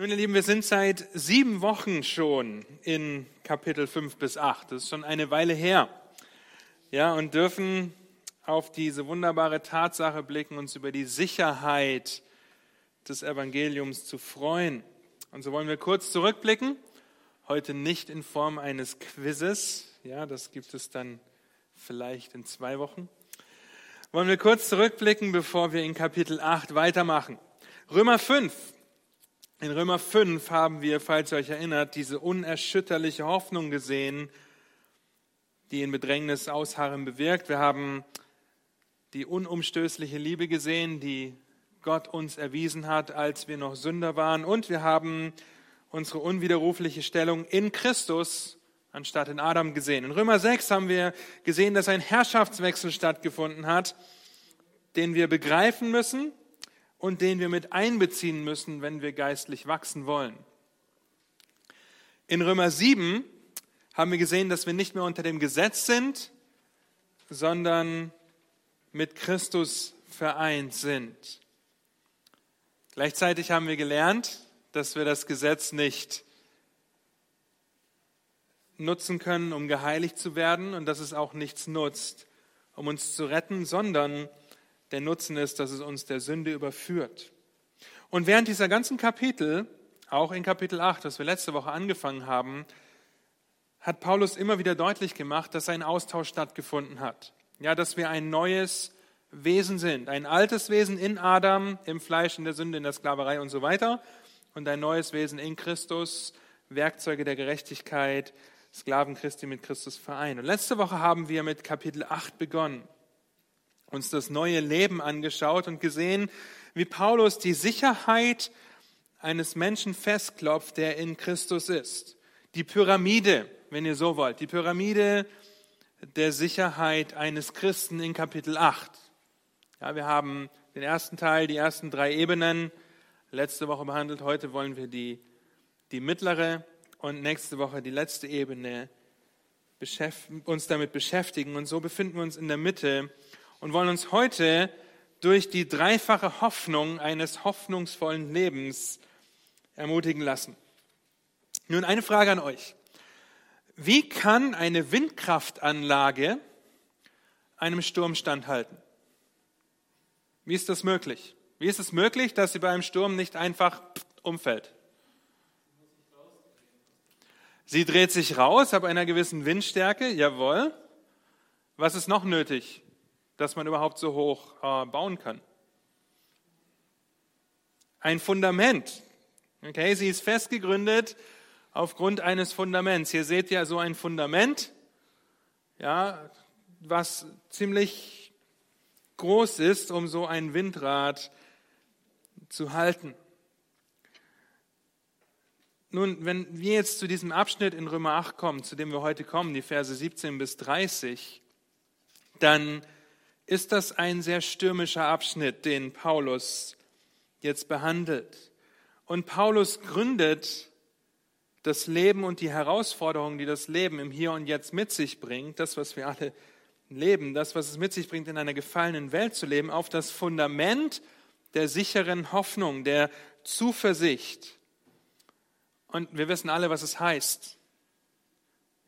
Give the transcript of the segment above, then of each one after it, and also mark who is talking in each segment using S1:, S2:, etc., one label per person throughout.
S1: Nun, ihr Lieben, wir sind seit sieben Wochen schon in Kapitel 5 bis 8. Das ist schon eine Weile her. Ja, und dürfen auf diese wunderbare Tatsache blicken, uns über die Sicherheit des Evangeliums zu freuen. Und so wollen wir kurz zurückblicken. Heute nicht in Form eines Quizzes. Ja, das gibt es dann vielleicht in zwei Wochen. Wollen wir kurz zurückblicken, bevor wir in Kapitel 8 weitermachen. Römer 5 in Römer 5 haben wir, falls ihr euch erinnert, diese unerschütterliche Hoffnung gesehen, die in Bedrängnis Ausharren bewirkt. Wir haben die unumstößliche Liebe gesehen, die Gott uns erwiesen hat, als wir noch Sünder waren. Und wir haben unsere unwiderrufliche Stellung in Christus anstatt in Adam gesehen. In Römer 6 haben wir gesehen, dass ein Herrschaftswechsel stattgefunden hat, den wir begreifen müssen und den wir mit einbeziehen müssen, wenn wir geistlich wachsen wollen. In Römer 7 haben wir gesehen, dass wir nicht mehr unter dem Gesetz sind, sondern mit Christus vereint sind. Gleichzeitig haben wir gelernt, dass wir das Gesetz nicht nutzen können, um geheiligt zu werden und dass es auch nichts nutzt, um uns zu retten, sondern der Nutzen ist, dass es uns der Sünde überführt. Und während dieser ganzen Kapitel, auch in Kapitel 8, das wir letzte Woche angefangen haben, hat Paulus immer wieder deutlich gemacht, dass ein Austausch stattgefunden hat. Ja, dass wir ein neues Wesen sind. Ein altes Wesen in Adam, im Fleisch, in der Sünde, in der Sklaverei und so weiter. Und ein neues Wesen in Christus, Werkzeuge der Gerechtigkeit, Sklaven Christi mit Christus vereint. Und letzte Woche haben wir mit Kapitel 8 begonnen uns das neue Leben angeschaut und gesehen, wie Paulus die Sicherheit eines Menschen festklopft, der in Christus ist. Die Pyramide, wenn ihr so wollt, die Pyramide der Sicherheit eines Christen in Kapitel 8. Ja, wir haben den ersten Teil, die ersten drei Ebenen letzte Woche behandelt. Heute wollen wir die, die mittlere und nächste Woche die letzte Ebene uns damit beschäftigen. Und so befinden wir uns in der Mitte und wollen uns heute durch die dreifache Hoffnung eines hoffnungsvollen Lebens ermutigen lassen. Nun eine Frage an euch. Wie kann eine Windkraftanlage einem Sturm standhalten? Wie ist das möglich? Wie ist es möglich, dass sie bei einem Sturm nicht einfach umfällt? Sie dreht sich raus ab einer gewissen Windstärke, jawohl. Was ist noch nötig? Dass man überhaupt so hoch äh, bauen kann. Ein Fundament. Okay, sie ist festgegründet aufgrund eines Fundaments. Hier seht ihr so ein Fundament, ja, was ziemlich groß ist, um so ein Windrad zu halten. Nun, wenn wir jetzt zu diesem Abschnitt in Römer 8 kommen, zu dem wir heute kommen, die Verse 17 bis 30, dann ist das ein sehr stürmischer Abschnitt, den Paulus jetzt behandelt. Und Paulus gründet das Leben und die Herausforderungen, die das Leben im Hier und Jetzt mit sich bringt, das, was wir alle leben, das, was es mit sich bringt, in einer gefallenen Welt zu leben, auf das Fundament der sicheren Hoffnung, der Zuversicht. Und wir wissen alle, was es heißt,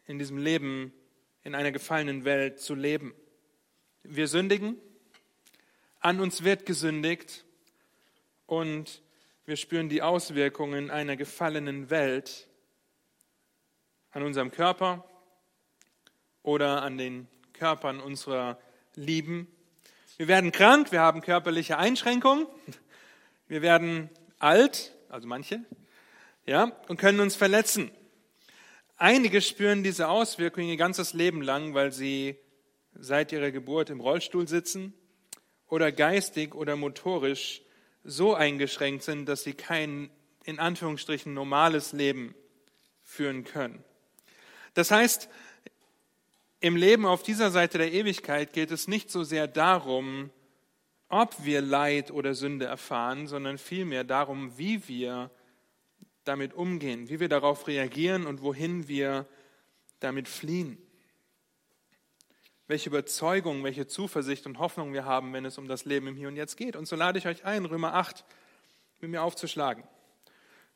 S1: in diesem Leben in einer gefallenen Welt zu leben. Wir sündigen, an uns wird gesündigt und wir spüren die Auswirkungen einer gefallenen Welt an unserem Körper oder an den Körpern unserer Lieben. Wir werden krank, wir haben körperliche Einschränkungen, wir werden alt, also manche, ja, und können uns verletzen. Einige spüren diese Auswirkungen ihr ganzes Leben lang, weil sie seit ihrer Geburt im Rollstuhl sitzen oder geistig oder motorisch so eingeschränkt sind, dass sie kein in Anführungsstrichen normales Leben führen können. Das heißt, im Leben auf dieser Seite der Ewigkeit geht es nicht so sehr darum, ob wir Leid oder Sünde erfahren, sondern vielmehr darum, wie wir damit umgehen, wie wir darauf reagieren und wohin wir damit fliehen welche Überzeugung, welche Zuversicht und Hoffnung wir haben, wenn es um das Leben im Hier und Jetzt geht. Und so lade ich euch ein, Römer 8 mit mir aufzuschlagen.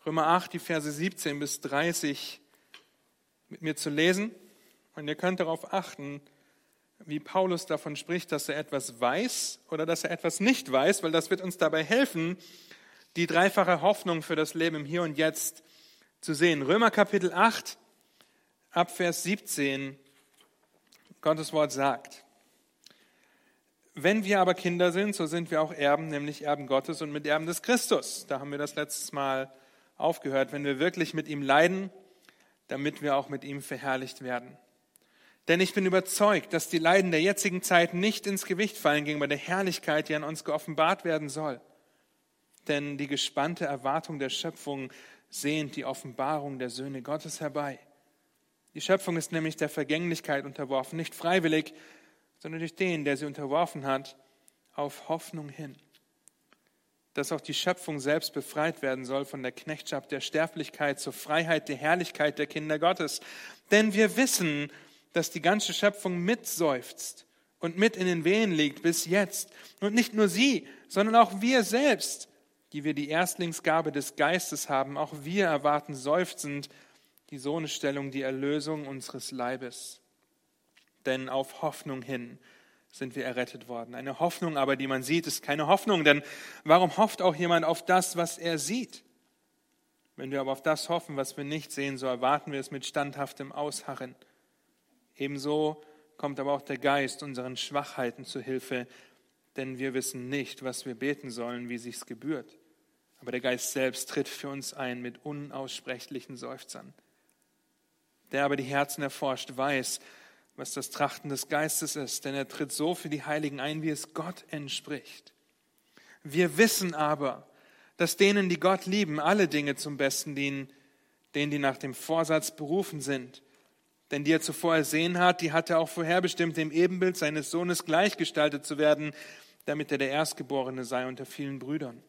S1: Römer 8, die Verse 17 bis 30 mit mir zu lesen. Und ihr könnt darauf achten, wie Paulus davon spricht, dass er etwas weiß oder dass er etwas nicht weiß, weil das wird uns dabei helfen, die dreifache Hoffnung für das Leben im Hier und Jetzt zu sehen. Römer Kapitel 8, ab Vers 17, Gottes Wort sagt, wenn wir aber Kinder sind, so sind wir auch Erben, nämlich Erben Gottes und Miterben des Christus. Da haben wir das letztes Mal aufgehört, wenn wir wirklich mit ihm leiden, damit wir auch mit ihm verherrlicht werden. Denn ich bin überzeugt, dass die Leiden der jetzigen Zeit nicht ins Gewicht fallen gegenüber der Herrlichkeit, die an uns geoffenbart werden soll. Denn die gespannte Erwartung der Schöpfung sehnt die Offenbarung der Söhne Gottes herbei. Die Schöpfung ist nämlich der Vergänglichkeit unterworfen, nicht freiwillig, sondern durch den, der sie unterworfen hat, auf Hoffnung hin. Dass auch die Schöpfung selbst befreit werden soll von der Knechtschaft der Sterblichkeit zur Freiheit der Herrlichkeit der Kinder Gottes. Denn wir wissen, dass die ganze Schöpfung mitseufzt und mit in den Wehen liegt bis jetzt. Und nicht nur sie, sondern auch wir selbst, die wir die Erstlingsgabe des Geistes haben, auch wir erwarten seufzend die Sohnestellung, die Erlösung unseres Leibes. Denn auf Hoffnung hin sind wir errettet worden. Eine Hoffnung aber, die man sieht, ist keine Hoffnung, denn warum hofft auch jemand auf das, was er sieht? Wenn wir aber auf das hoffen, was wir nicht sehen, so erwarten wir es mit standhaftem Ausharren. Ebenso kommt aber auch der Geist unseren Schwachheiten zu Hilfe, denn wir wissen nicht, was wir beten sollen, wie sich's gebührt. Aber der Geist selbst tritt für uns ein mit unaussprechlichen Seufzern. Der aber die Herzen erforscht, weiß, was das Trachten des Geistes ist, denn er tritt so für die Heiligen ein, wie es Gott entspricht. Wir wissen aber, dass denen, die Gott lieben, alle Dinge zum Besten dienen, denen, die nach dem Vorsatz berufen sind. Denn die er zuvor ersehen hat, die hat er auch vorherbestimmt, dem Ebenbild seines Sohnes gleichgestaltet zu werden, damit er der Erstgeborene sei unter vielen Brüdern.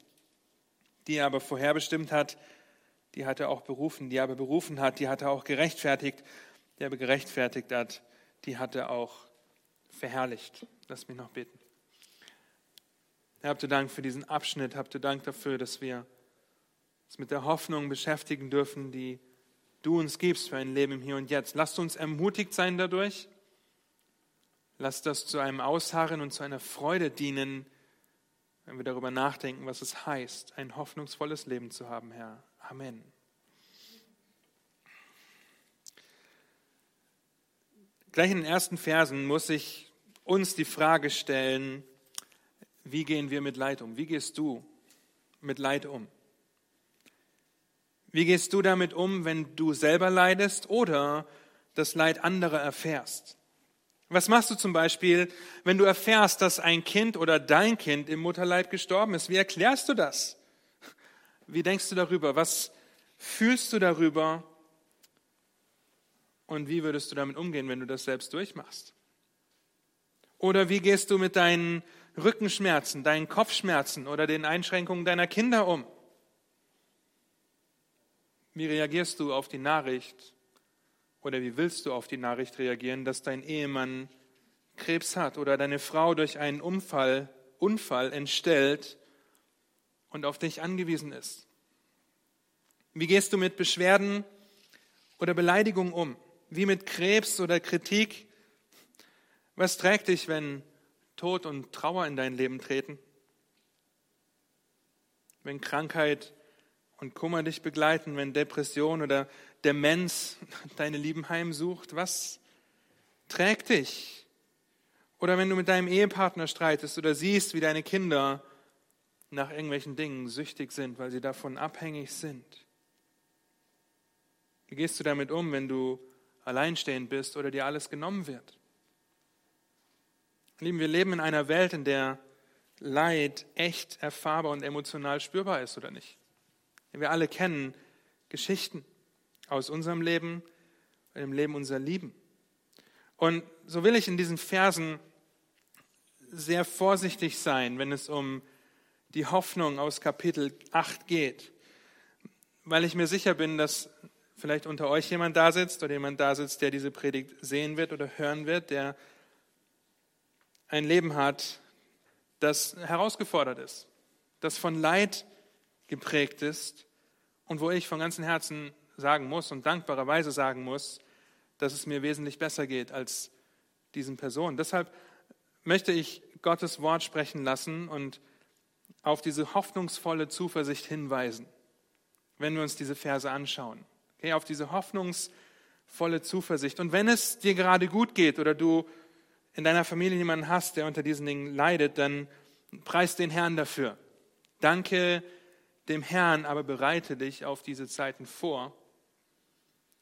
S1: Die er aber vorherbestimmt hat, die hat er auch berufen. Die er aber berufen hat, die hat er auch gerechtfertigt. Die er aber gerechtfertigt hat, die hat er auch verherrlicht. Lass mich noch beten. Herr, habt ihr Dank für diesen Abschnitt. Habt ihr Dank dafür, dass wir uns mit der Hoffnung beschäftigen dürfen, die du uns gibst für ein Leben im Hier und Jetzt. Lasst uns ermutigt sein dadurch. Lasst das zu einem Ausharren und zu einer Freude dienen, wenn wir darüber nachdenken, was es heißt, ein hoffnungsvolles Leben zu haben, Herr. Amen. Gleich in den ersten Versen muss ich uns die Frage stellen, wie gehen wir mit Leid um? Wie gehst du mit Leid um? Wie gehst du damit um, wenn du selber leidest oder das Leid anderer erfährst? Was machst du zum Beispiel, wenn du erfährst, dass ein Kind oder dein Kind im Mutterleid gestorben ist? Wie erklärst du das? Wie denkst du darüber? Was fühlst du darüber? Und wie würdest du damit umgehen, wenn du das selbst durchmachst? Oder wie gehst du mit deinen Rückenschmerzen, deinen Kopfschmerzen oder den Einschränkungen deiner Kinder um? Wie reagierst du auf die Nachricht oder wie willst du auf die Nachricht reagieren, dass dein Ehemann Krebs hat oder deine Frau durch einen Unfall, Unfall entstellt und auf dich angewiesen ist? Wie gehst du mit Beschwerden oder Beleidigungen um? Wie mit Krebs oder Kritik? Was trägt dich, wenn Tod und Trauer in dein Leben treten? Wenn Krankheit und Kummer dich begleiten, wenn Depression oder Demenz deine Lieben heimsucht? Was trägt dich? Oder wenn du mit deinem Ehepartner streitest oder siehst, wie deine Kinder nach irgendwelchen Dingen süchtig sind, weil sie davon abhängig sind. Wie gehst du damit um, wenn du alleinstehend bist oder dir alles genommen wird? Lieben, wir leben in einer Welt, in der Leid echt erfahrbar und emotional spürbar ist, oder nicht? Wir alle kennen Geschichten aus unserem Leben im Leben unserer Lieben. Und so will ich in diesen Versen sehr vorsichtig sein, wenn es um die Hoffnung aus Kapitel 8 geht, weil ich mir sicher bin, dass vielleicht unter euch jemand da sitzt oder jemand da sitzt, der diese Predigt sehen wird oder hören wird, der ein Leben hat, das herausgefordert ist, das von Leid geprägt ist und wo ich von ganzem Herzen sagen muss und dankbarerweise sagen muss, dass es mir wesentlich besser geht als diesen Personen. Deshalb möchte ich Gottes Wort sprechen lassen und auf diese hoffnungsvolle Zuversicht hinweisen, wenn wir uns diese Verse anschauen. Okay, auf diese hoffnungsvolle Zuversicht. Und wenn es dir gerade gut geht oder du in deiner Familie jemanden hast, der unter diesen Dingen leidet, dann preis den Herrn dafür. Danke dem Herrn, aber bereite dich auf diese Zeiten vor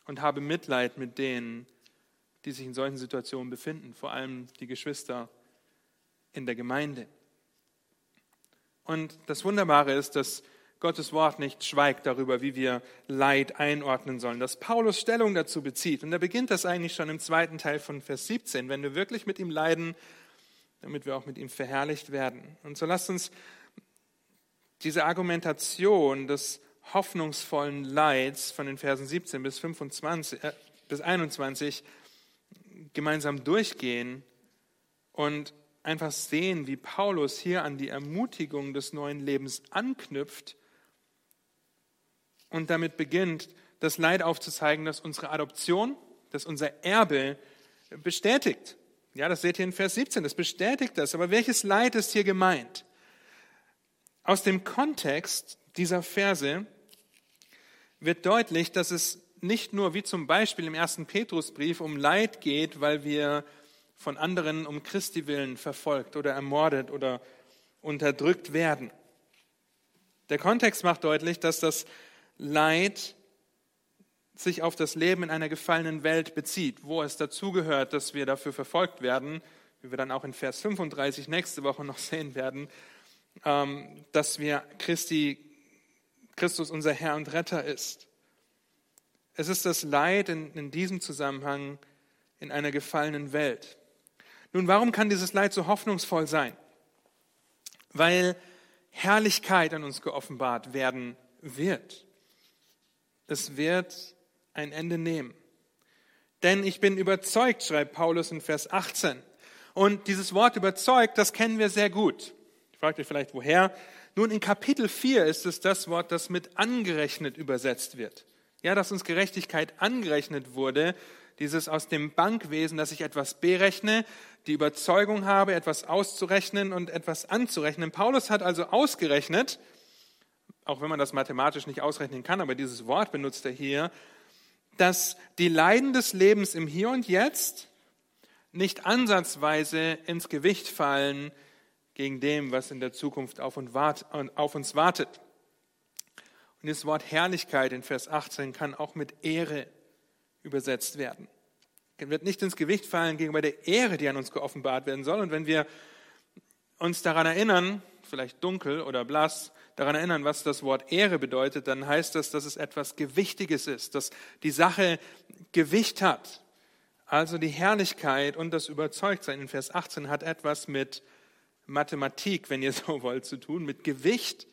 S1: und habe Mitleid mit denen, die sich in solchen Situationen befinden, vor allem die Geschwister in der Gemeinde. Und das Wunderbare ist, dass Gottes Wort nicht schweigt darüber, wie wir Leid einordnen sollen, dass Paulus Stellung dazu bezieht. Und da beginnt das eigentlich schon im zweiten Teil von Vers 17, wenn wir wirklich mit ihm leiden, damit wir auch mit ihm verherrlicht werden. Und so lasst uns diese Argumentation des hoffnungsvollen Leids von den Versen 17 bis, 25, äh, bis 21 gemeinsam durchgehen und einfach sehen, wie Paulus hier an die Ermutigung des neuen Lebens anknüpft und damit beginnt, das Leid aufzuzeigen, dass unsere Adoption, dass unser Erbe bestätigt. Ja, das seht ihr in Vers 17, das bestätigt das. Aber welches Leid ist hier gemeint? Aus dem Kontext dieser Verse wird deutlich, dass es nicht nur wie zum Beispiel im ersten Petrusbrief um Leid geht, weil wir von anderen um Christi willen verfolgt oder ermordet oder unterdrückt werden. Der Kontext macht deutlich, dass das Leid sich auf das Leben in einer gefallenen Welt bezieht, wo es dazugehört, dass wir dafür verfolgt werden, wie wir dann auch in Vers 35 nächste Woche noch sehen werden, ähm, dass wir Christi, Christus unser Herr und Retter ist. Es ist das Leid in, in diesem Zusammenhang in einer gefallenen Welt. Nun, warum kann dieses Leid so hoffnungsvoll sein? Weil Herrlichkeit an uns geoffenbart werden wird. Es wird ein Ende nehmen. Denn ich bin überzeugt, schreibt Paulus in Vers 18. Und dieses Wort überzeugt, das kennen wir sehr gut. Ich frage euch vielleicht, woher? Nun, in Kapitel 4 ist es das Wort, das mit angerechnet übersetzt wird. Ja, dass uns Gerechtigkeit angerechnet wurde, dieses aus dem Bankwesen, dass ich etwas berechne, die Überzeugung habe, etwas auszurechnen und etwas anzurechnen. Paulus hat also ausgerechnet, auch wenn man das mathematisch nicht ausrechnen kann, aber dieses Wort benutzt er hier, dass die Leiden des Lebens im Hier und Jetzt nicht ansatzweise ins Gewicht fallen gegen dem, was in der Zukunft auf, uns wartet. Und das Wort Herrlichkeit in Vers 18 kann auch mit Ehre übersetzt werden. Es wird nicht ins Gewicht fallen gegenüber der Ehre, die an uns geoffenbart werden soll. Und wenn wir uns daran erinnern, vielleicht dunkel oder blass, daran erinnern, was das Wort Ehre bedeutet, dann heißt das, dass es etwas Gewichtiges ist, dass die Sache Gewicht hat. Also die Herrlichkeit und das Überzeugtsein in Vers 18 hat etwas mit Mathematik, wenn ihr so wollt, zu tun, mit Gewicht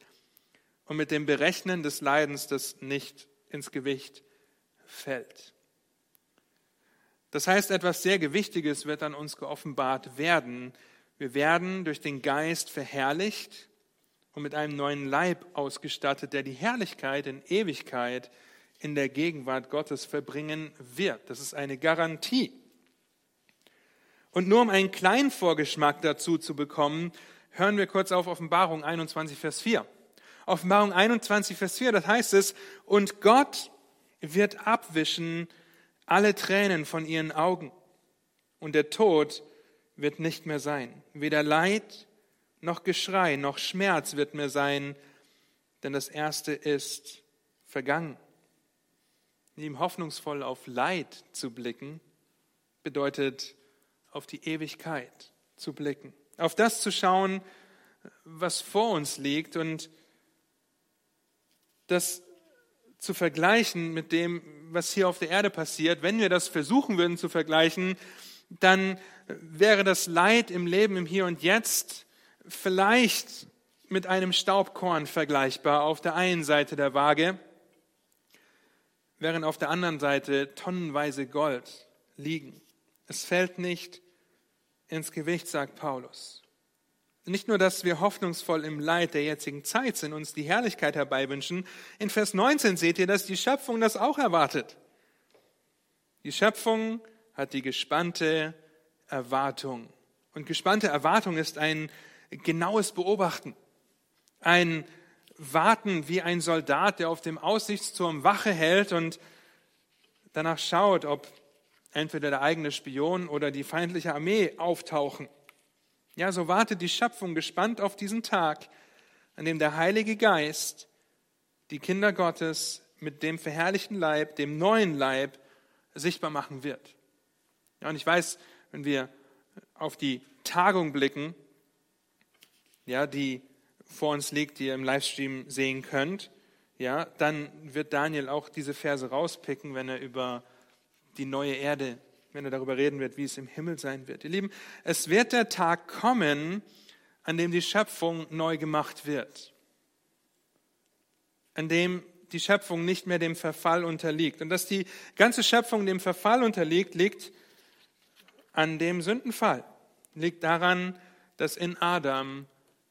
S1: und mit dem Berechnen des Leidens, das nicht ins Gewicht fällt. Das heißt, etwas sehr Gewichtiges wird an uns geoffenbart werden. Wir werden durch den Geist verherrlicht und mit einem neuen Leib ausgestattet, der die Herrlichkeit in Ewigkeit in der Gegenwart Gottes verbringen wird. Das ist eine Garantie. Und nur um einen kleinen Vorgeschmack dazu zu bekommen, hören wir kurz auf Offenbarung 21, Vers 4. Offenbarung 21, Vers 4, das heißt es, und Gott wird abwischen alle Tränen von ihren Augen und der Tod wird nicht mehr sein. Weder Leid noch Geschrei noch Schmerz wird mehr sein, denn das Erste ist vergangen. Ihm hoffnungsvoll auf Leid zu blicken, bedeutet auf die Ewigkeit zu blicken, auf das zu schauen, was vor uns liegt und das zu vergleichen mit dem, was hier auf der Erde passiert, wenn wir das versuchen würden zu vergleichen, dann wäre das Leid im Leben im Hier und Jetzt vielleicht mit einem Staubkorn vergleichbar auf der einen Seite der Waage, während auf der anderen Seite tonnenweise Gold liegen. Es fällt nicht ins Gewicht, sagt Paulus. nicht nur, dass wir hoffnungsvoll im Leid der jetzigen Zeit sind, uns die Herrlichkeit herbeiwünschen. In Vers 19 seht ihr, dass die Schöpfung das auch erwartet. Die Schöpfung hat die gespannte Erwartung. Und gespannte Erwartung ist ein genaues Beobachten, ein Warten wie ein Soldat, der auf dem Aussichtsturm Wache hält und danach schaut, ob entweder der eigene Spion oder die feindliche Armee auftauchen. Ja, so wartet die Schöpfung gespannt auf diesen Tag, an dem der Heilige Geist die Kinder Gottes mit dem verherrlichten Leib, dem neuen Leib, sichtbar machen wird. Ja, und ich weiß, wenn wir auf die Tagung blicken, ja, die vor uns liegt, die ihr im Livestream sehen könnt, ja, dann wird Daniel auch diese Verse rauspicken, wenn er über die neue Erde, wenn er darüber reden wird, wie es im Himmel sein wird. Ihr Lieben, es wird der Tag kommen, an dem die Schöpfung neu gemacht wird, an dem die Schöpfung nicht mehr dem Verfall unterliegt. Und dass die ganze Schöpfung dem Verfall unterliegt, liegt an dem Sündenfall, liegt daran, dass in Adam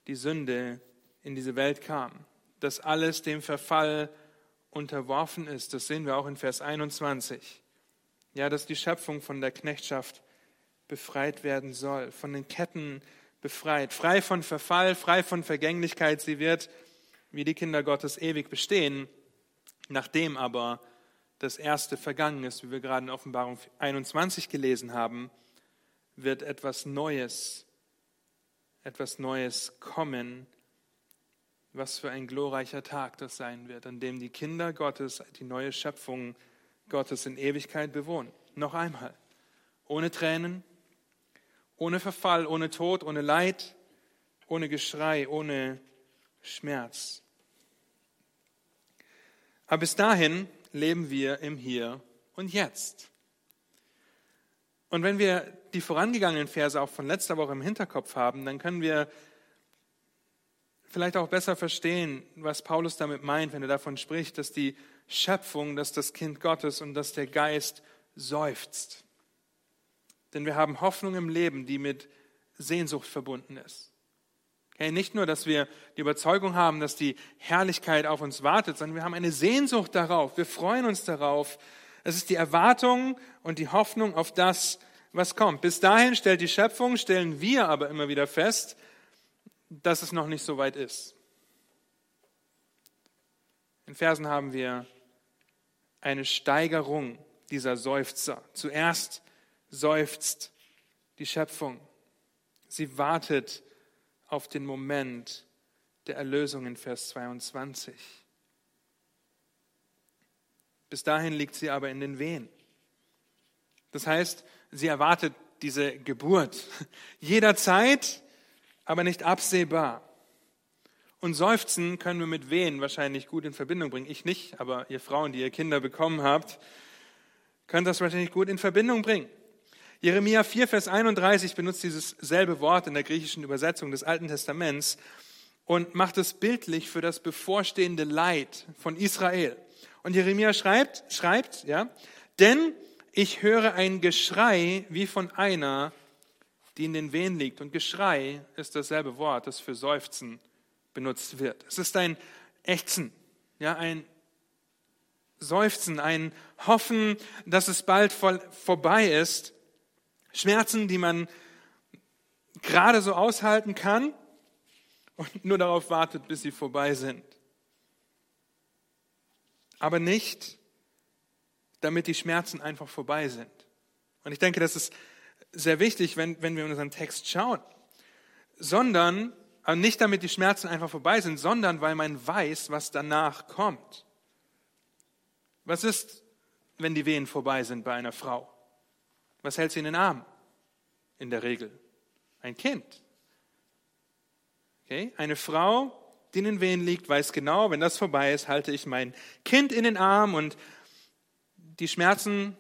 S1: die Sünde in diese Welt kam, dass alles dem Verfall unterworfen ist. Das sehen wir auch in Vers 21. Ja, dass die Schöpfung von der Knechtschaft befreit werden soll, von den Ketten befreit, frei von Verfall, frei von Vergänglichkeit. Sie wird, wie die Kinder Gottes, ewig bestehen. Nachdem aber das erste vergangen ist, wie wir gerade in Offenbarung 21 gelesen haben, wird etwas Neues, etwas Neues kommen. Was für ein glorreicher Tag das sein wird, an dem die Kinder Gottes die neue Schöpfung Gottes in Ewigkeit bewohnen. Noch einmal, ohne Tränen, ohne Verfall, ohne Tod, ohne Leid, ohne Geschrei, ohne Schmerz. Aber bis dahin leben wir im Hier und Jetzt. Und wenn wir die vorangegangenen Verse auch von letzter Woche im Hinterkopf haben, dann können wir vielleicht auch besser verstehen, was Paulus damit meint, wenn er davon spricht, dass die Schöpfung, dass das Kind Gottes und dass der Geist seufzt. Denn wir haben Hoffnung im Leben, die mit Sehnsucht verbunden ist. Okay, nicht nur, dass wir die Überzeugung haben, dass die Herrlichkeit auf uns wartet, sondern wir haben eine Sehnsucht darauf. Wir freuen uns darauf. Es ist die Erwartung und die Hoffnung auf das, was kommt. Bis dahin stellt die Schöpfung, stellen wir aber immer wieder fest, dass es noch nicht so weit ist. In Versen haben wir eine Steigerung dieser Seufzer. Zuerst seufzt die Schöpfung. Sie wartet auf den Moment der Erlösung in Vers 22. Bis dahin liegt sie aber in den Wehen. Das heißt, sie erwartet diese Geburt jederzeit, aber nicht absehbar. Und Seufzen können wir mit Wehen wahrscheinlich gut in Verbindung bringen. Ich nicht, aber ihr Frauen, die ihr Kinder bekommen habt, könnt das wahrscheinlich gut in Verbindung bringen. Jeremia 4, Vers 31 benutzt dieses selbe Wort in der griechischen Übersetzung des Alten Testaments und macht es bildlich für das bevorstehende Leid von Israel. Und Jeremia schreibt, schreibt, ja, denn ich höre ein Geschrei wie von einer, die in den Wehen liegt. Und Geschrei ist dasselbe Wort, das für Seufzen benutzt wird. Es ist ein Ächzen, ja, ein Seufzen, ein Hoffen, dass es bald vorbei ist. Schmerzen, die man gerade so aushalten kann und nur darauf wartet, bis sie vorbei sind. Aber nicht, damit die Schmerzen einfach vorbei sind. Und ich denke, das ist sehr wichtig, wenn, wenn wir in unseren Text schauen. Sondern, aber nicht damit die Schmerzen einfach vorbei sind, sondern weil man weiß, was danach kommt. Was ist, wenn die Wehen vorbei sind bei einer Frau? Was hält sie in den Arm? In der Regel ein Kind. Okay? Eine Frau, die in den Wehen liegt, weiß genau, wenn das vorbei ist, halte ich mein Kind in den Arm und die Schmerzen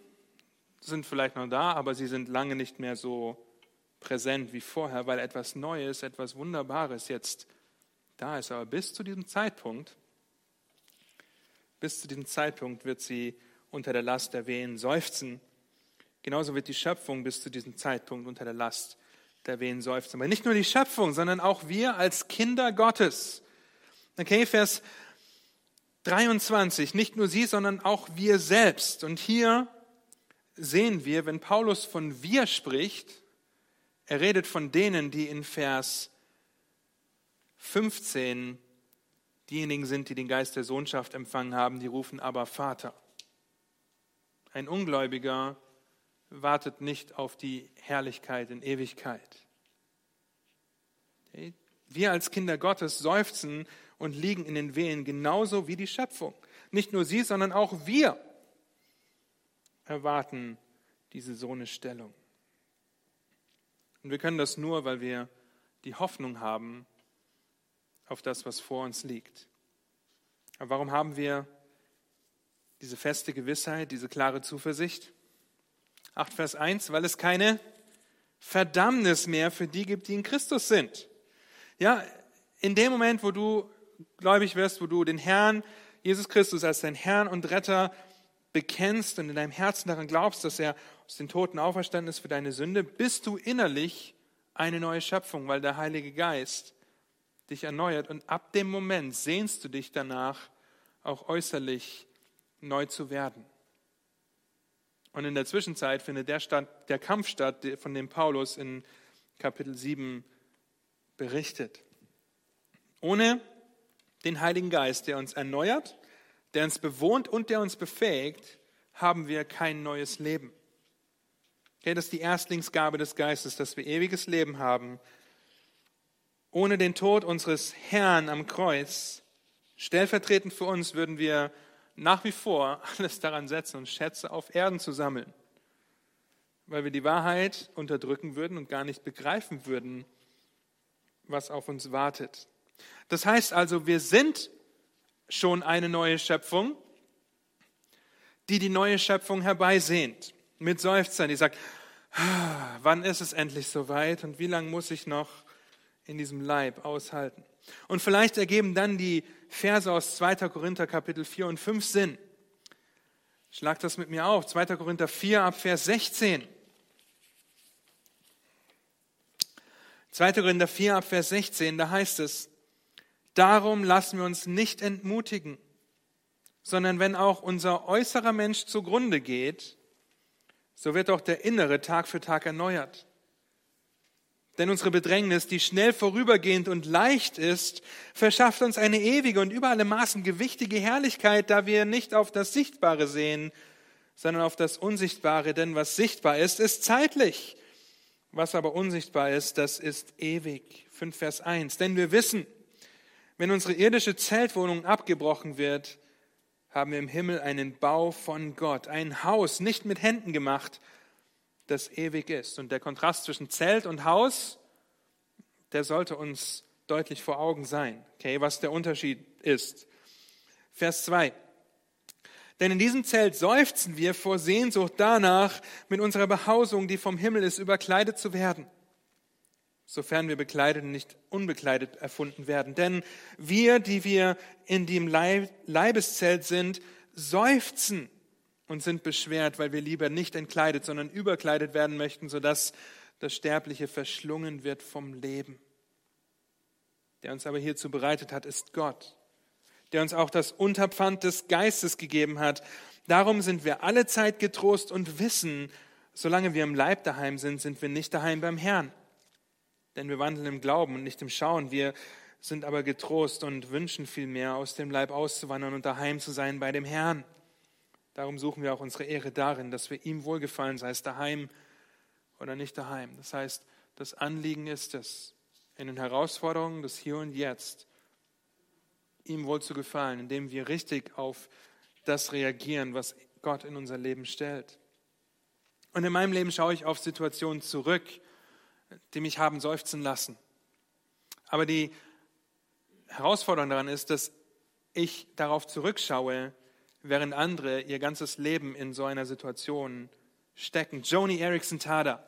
S1: sind vielleicht noch da, aber sie sind lange nicht mehr so präsent wie vorher, weil etwas Neues, etwas Wunderbares jetzt da ist. Aber bis zu diesem Zeitpunkt, bis zu diesem Zeitpunkt wird sie unter der Last der Wehen seufzen Genauso wird die Schöpfung bis zu diesem Zeitpunkt unter der Last der Wehen seufzen. Aber nicht nur die Schöpfung, sondern auch wir als Kinder Gottes. Okay, Vers 23, nicht nur sie, sondern auch wir selbst. Und hier sehen wir, wenn Paulus von wir spricht, er redet von denen, die in Vers 15 diejenigen sind, die den Geist der Sohnschaft empfangen haben, die rufen aber Vater. Ein Ungläubiger wartet nicht auf die Herrlichkeit in Ewigkeit. Wir als Kinder Gottes seufzen und liegen in den Wehen genauso wie die Schöpfung. Nicht nur sie, sondern auch wir erwarten diese Sohnestellung. Und wir können das nur, weil wir die Hoffnung haben auf das, was vor uns liegt. Aber warum haben wir diese feste Gewissheit, diese klare Zuversicht? 8 Vers 1, weil es keine Verdammnis mehr für die gibt, die in Christus sind. Ja, in dem Moment, wo du gläubig wirst, wo du den Herrn Jesus Christus als dein Herrn und Retter bekennst und in deinem Herzen daran glaubst, dass er aus den Toten auferstanden ist für deine Sünde, bist du innerlich eine neue Schöpfung, weil der Heilige Geist dich erneuert. Und ab dem Moment sehnst du dich danach, auch äußerlich neu zu werden. Und in der Zwischenzeit findet der, statt, der Kampf statt, von dem Paulus in Kapitel 7 berichtet. Ohne den Heiligen Geist, der uns erneuert, der uns bewohnt und der uns befähigt, haben wir kein neues Leben. Okay, das ist die Erstlingsgabe des Geistes, dass wir ewiges Leben haben. Ohne den Tod unseres Herrn am Kreuz, stellvertretend für uns, würden wir nach wie vor alles daran setzen, uns Schätze auf Erden zu sammeln, weil wir die Wahrheit unterdrücken würden und gar nicht begreifen würden, was auf uns wartet. Das heißt also, wir sind schon eine neue Schöpfung, die die neue Schöpfung herbeisehnt. Mit Seufzern, die sagt, ah, wann ist es endlich soweit und wie lange muss ich noch in diesem Leib aushalten? Und vielleicht ergeben dann die Verse aus 2. Korinther Kapitel 4 und 5 Sinn. Schlag das mit mir auf. 2. Korinther 4 ab Vers 16. 2. Korinther 4 ab Vers 16, da heißt es, Darum lassen wir uns nicht entmutigen, sondern wenn auch unser äußerer Mensch zugrunde geht, so wird auch der innere Tag für Tag erneuert. Denn unsere Bedrängnis, die schnell vorübergehend und leicht ist, verschafft uns eine ewige und über alle Maßen gewichtige Herrlichkeit, da wir nicht auf das Sichtbare sehen, sondern auf das Unsichtbare. Denn was sichtbar ist, ist zeitlich. Was aber unsichtbar ist, das ist ewig. 5 Vers 1. Denn wir wissen, wenn unsere irdische Zeltwohnung abgebrochen wird, haben wir im Himmel einen Bau von Gott, ein Haus, nicht mit Händen gemacht, das ewig ist. Und der Kontrast zwischen Zelt und Haus, der sollte uns deutlich vor Augen sein, okay, was der Unterschied ist. Vers 2. Denn in diesem Zelt seufzen wir vor Sehnsucht danach, mit unserer Behausung, die vom Himmel ist, überkleidet zu werden sofern wir bekleidet und nicht unbekleidet erfunden werden. Denn wir, die wir in dem Leibeszelt sind, seufzen und sind beschwert, weil wir lieber nicht entkleidet, sondern überkleidet werden möchten, sodass das Sterbliche verschlungen wird vom Leben. Der uns aber hierzu bereitet hat, ist Gott, der uns auch das Unterpfand des Geistes gegeben hat. Darum sind wir alle Zeit getrost und wissen, solange wir im Leib daheim sind, sind wir nicht daheim beim Herrn. Denn wir wandeln im Glauben und nicht im Schauen. Wir sind aber getrost und wünschen vielmehr, aus dem Leib auszuwandern und daheim zu sein bei dem Herrn. Darum suchen wir auch unsere Ehre darin, dass wir ihm wohlgefallen, sei es daheim oder nicht daheim. Das heißt, das Anliegen ist es, in den Herausforderungen des Hier und Jetzt, ihm wohl zu gefallen, indem wir richtig auf das reagieren, was Gott in unser Leben stellt. Und in meinem Leben schaue ich auf Situationen zurück, die mich haben seufzen lassen. Aber die Herausforderung daran ist, dass ich darauf zurückschaue, während andere ihr ganzes Leben in so einer Situation stecken. Joni Erickson Tada.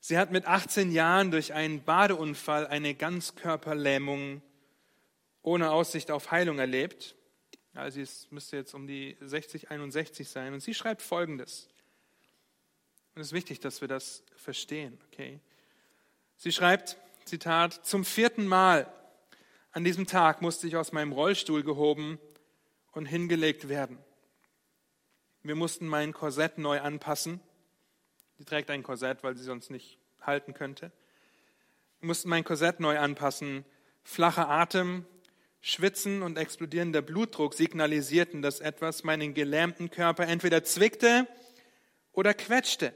S1: Sie hat mit 18 Jahren durch einen Badeunfall eine Ganzkörperlähmung ohne Aussicht auf Heilung erlebt. Also es müsste jetzt um die 60, 61 sein. Und sie schreibt Folgendes. Und es ist wichtig, dass wir das verstehen. Okay? Sie schreibt, Zitat, zum vierten Mal an diesem Tag musste ich aus meinem Rollstuhl gehoben und hingelegt werden. Wir mussten mein Korsett neu anpassen. Sie trägt ein Korsett, weil sie sonst nicht halten könnte. Wir mussten mein Korsett neu anpassen. Flacher Atem, Schwitzen und explodierender Blutdruck signalisierten, dass etwas meinen gelähmten Körper entweder zwickte oder quetschte.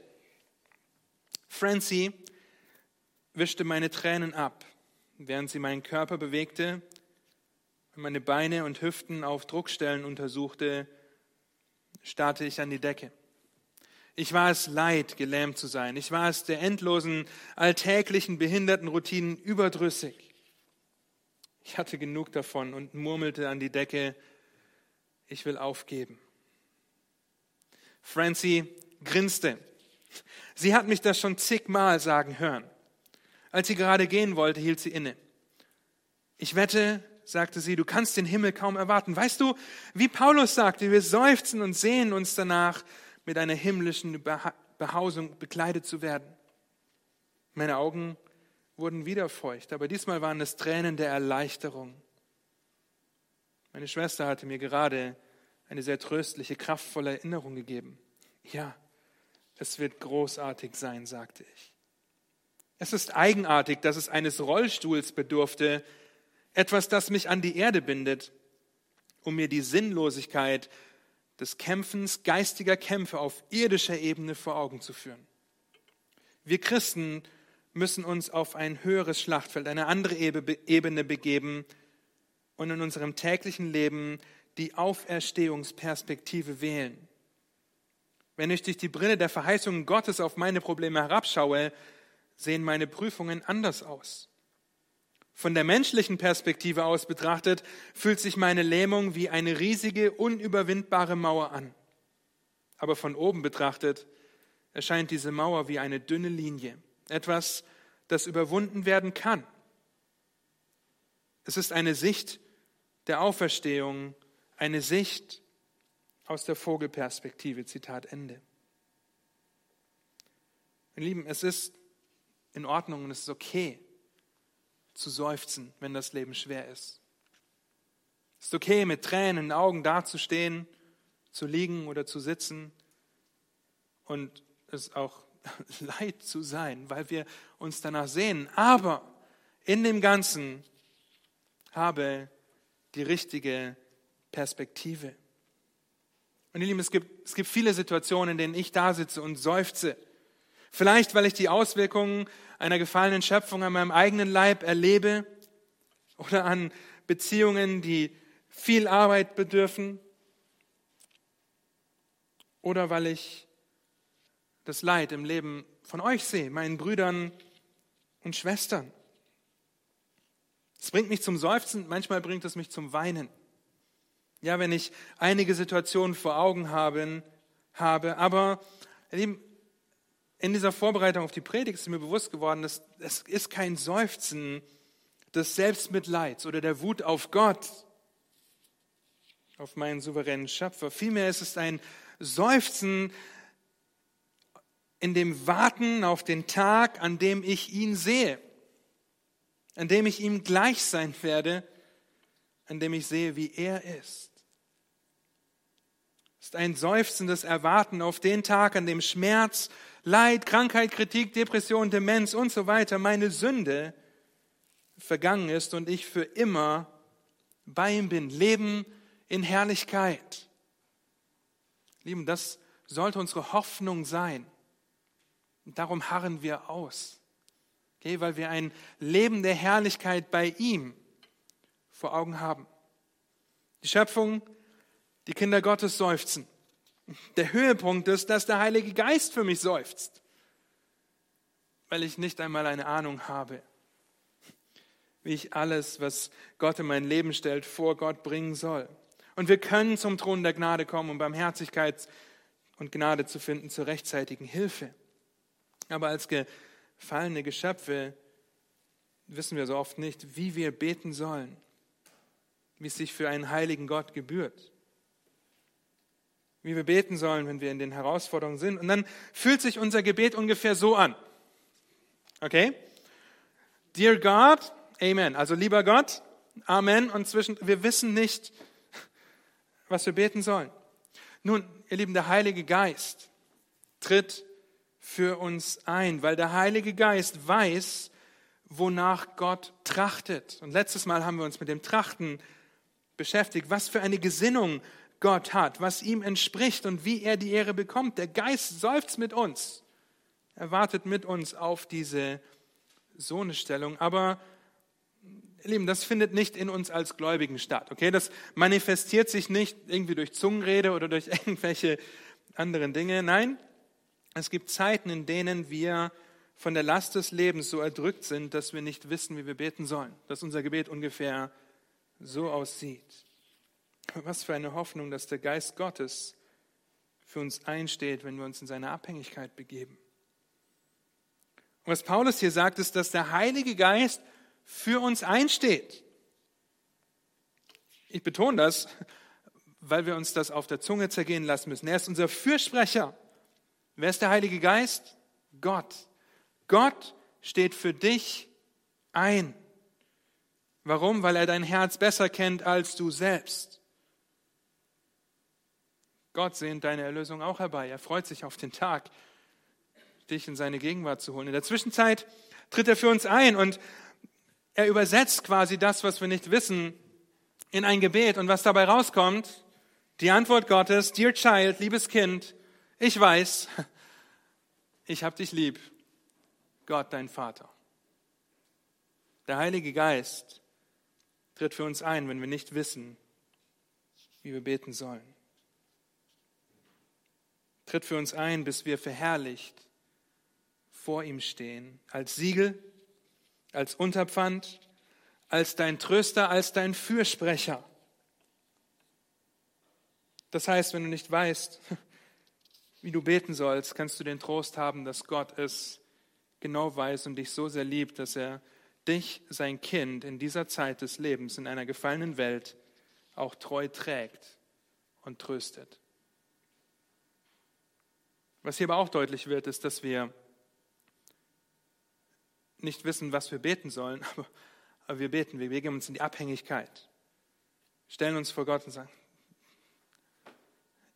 S1: Francie wischte meine Tränen ab, während sie meinen Körper bewegte und meine Beine und Hüften auf Druckstellen untersuchte, starrte ich an die Decke. Ich war es leid, gelähmt zu sein. Ich war es der endlosen, alltäglichen, behinderten Routinen überdrüssig. Ich hatte genug davon und murmelte an die Decke, ich will aufgeben. Francie grinste. Sie hat mich das schon zigmal sagen hören. Als sie gerade gehen wollte, hielt sie inne. Ich wette, sagte sie, du kannst den Himmel kaum erwarten. Weißt du, wie Paulus sagte, wir seufzen und sehen uns danach, mit einer himmlischen Behausung bekleidet zu werden. Meine Augen wurden wieder feucht, aber diesmal waren es Tränen der Erleichterung. Meine Schwester hatte mir gerade eine sehr tröstliche, kraftvolle Erinnerung gegeben. Ja, es wird großartig sein, sagte ich. Es ist eigenartig, dass es eines Rollstuhls bedurfte, etwas, das mich an die Erde bindet, um mir die Sinnlosigkeit des Kämpfens geistiger Kämpfe auf irdischer Ebene vor Augen zu führen. Wir Christen müssen uns auf ein höheres Schlachtfeld, eine andere Ebene begeben und in unserem täglichen Leben die Auferstehungsperspektive wählen. Wenn ich durch die Brille der Verheißungen Gottes auf meine Probleme herabschaue, sehen meine Prüfungen anders aus. Von der menschlichen Perspektive aus betrachtet, fühlt sich meine Lähmung wie eine riesige, unüberwindbare Mauer an. Aber von oben betrachtet erscheint diese Mauer wie eine dünne Linie, etwas, das überwunden werden kann. Es ist eine Sicht der Auferstehung, eine Sicht aus der Vogelperspektive. Zitat Ende. Meine Lieben, es ist in Ordnung und es ist okay zu seufzen, wenn das Leben schwer ist. Es ist okay, mit Tränen in den Augen dazustehen, zu liegen oder zu sitzen und es auch leid zu sein, weil wir uns danach sehen. Aber in dem Ganzen habe die richtige Perspektive. Und ihr Lieben, es gibt, es gibt viele Situationen, in denen ich da sitze und seufze Vielleicht, weil ich die Auswirkungen einer gefallenen Schöpfung an meinem eigenen Leib erlebe oder an Beziehungen, die viel Arbeit bedürfen oder weil ich das Leid im Leben von euch sehe, meinen Brüdern und Schwestern. Es bringt mich zum Seufzen, manchmal bringt es mich zum Weinen. Ja, wenn ich einige Situationen vor Augen habe, habe aber, in dieser Vorbereitung auf die Predigt ist mir bewusst geworden, dass es ist kein Seufzen des Selbstmitleids oder der Wut auf Gott, auf meinen souveränen Schöpfer. Vielmehr ist es ein Seufzen in dem Warten auf den Tag, an dem ich ihn sehe, an dem ich ihm gleich sein werde, an dem ich sehe, wie er ist. Ist ein seufzendes Erwarten auf den Tag, an dem Schmerz, Leid, Krankheit, Kritik, Depression, Demenz und so weiter, meine Sünde vergangen ist und ich für immer bei ihm bin. Leben in Herrlichkeit. Lieben, das sollte unsere Hoffnung sein. Und darum harren wir aus. Okay, weil wir ein Leben der Herrlichkeit bei ihm vor Augen haben. Die Schöpfung, die Kinder Gottes seufzen. Der Höhepunkt ist, dass der Heilige Geist für mich seufzt, weil ich nicht einmal eine Ahnung habe, wie ich alles, was Gott in mein Leben stellt, vor Gott bringen soll. Und wir können zum Thron der Gnade kommen, um Barmherzigkeit und Gnade zu finden zur rechtzeitigen Hilfe. Aber als gefallene Geschöpfe wissen wir so oft nicht, wie wir beten sollen, wie es sich für einen heiligen Gott gebührt wie wir beten sollen, wenn wir in den Herausforderungen sind. Und dann fühlt sich unser Gebet ungefähr so an. Okay? Dear God, Amen. Also lieber Gott, Amen. Und zwischen, wir wissen nicht, was wir beten sollen. Nun, ihr Lieben, der Heilige Geist tritt für uns ein, weil der Heilige Geist weiß, wonach Gott trachtet. Und letztes Mal haben wir uns mit dem Trachten beschäftigt, was für eine Gesinnung Gott hat, was ihm entspricht und wie er die Ehre bekommt. Der Geist seufzt mit uns. Er wartet mit uns auf diese Sohnestellung. Aber, ihr Lieben, das findet nicht in uns als Gläubigen statt. Okay, das manifestiert sich nicht irgendwie durch Zungenrede oder durch irgendwelche anderen Dinge. Nein, es gibt Zeiten, in denen wir von der Last des Lebens so erdrückt sind, dass wir nicht wissen, wie wir beten sollen, dass unser Gebet ungefähr so aussieht. Was für eine Hoffnung, dass der Geist Gottes für uns einsteht, wenn wir uns in seine Abhängigkeit begeben. Und was Paulus hier sagt, ist, dass der Heilige Geist für uns einsteht. Ich betone das, weil wir uns das auf der Zunge zergehen lassen müssen. Er ist unser Fürsprecher. Wer ist der Heilige Geist? Gott. Gott steht für dich ein. Warum? Weil er dein Herz besser kennt als du selbst. Gott sehnt deine Erlösung auch herbei. Er freut sich auf den Tag, dich in seine Gegenwart zu holen. In der Zwischenzeit tritt er für uns ein und er übersetzt quasi das, was wir nicht wissen, in ein Gebet. Und was dabei rauskommt, die Antwort Gottes, Dear Child, liebes Kind, ich weiß, ich habe dich lieb, Gott dein Vater. Der Heilige Geist tritt für uns ein, wenn wir nicht wissen, wie wir beten sollen. Tritt für uns ein, bis wir verherrlicht vor ihm stehen, als Siegel, als Unterpfand, als dein Tröster, als dein Fürsprecher. Das heißt, wenn du nicht weißt, wie du beten sollst, kannst du den Trost haben, dass Gott es genau weiß und dich so sehr liebt, dass er dich, sein Kind, in dieser Zeit des Lebens, in einer gefallenen Welt, auch treu trägt und tröstet. Was hier aber auch deutlich wird, ist, dass wir nicht wissen, was wir beten sollen, aber, aber wir beten, wir begeben uns in die Abhängigkeit, stellen uns vor Gott und sagen,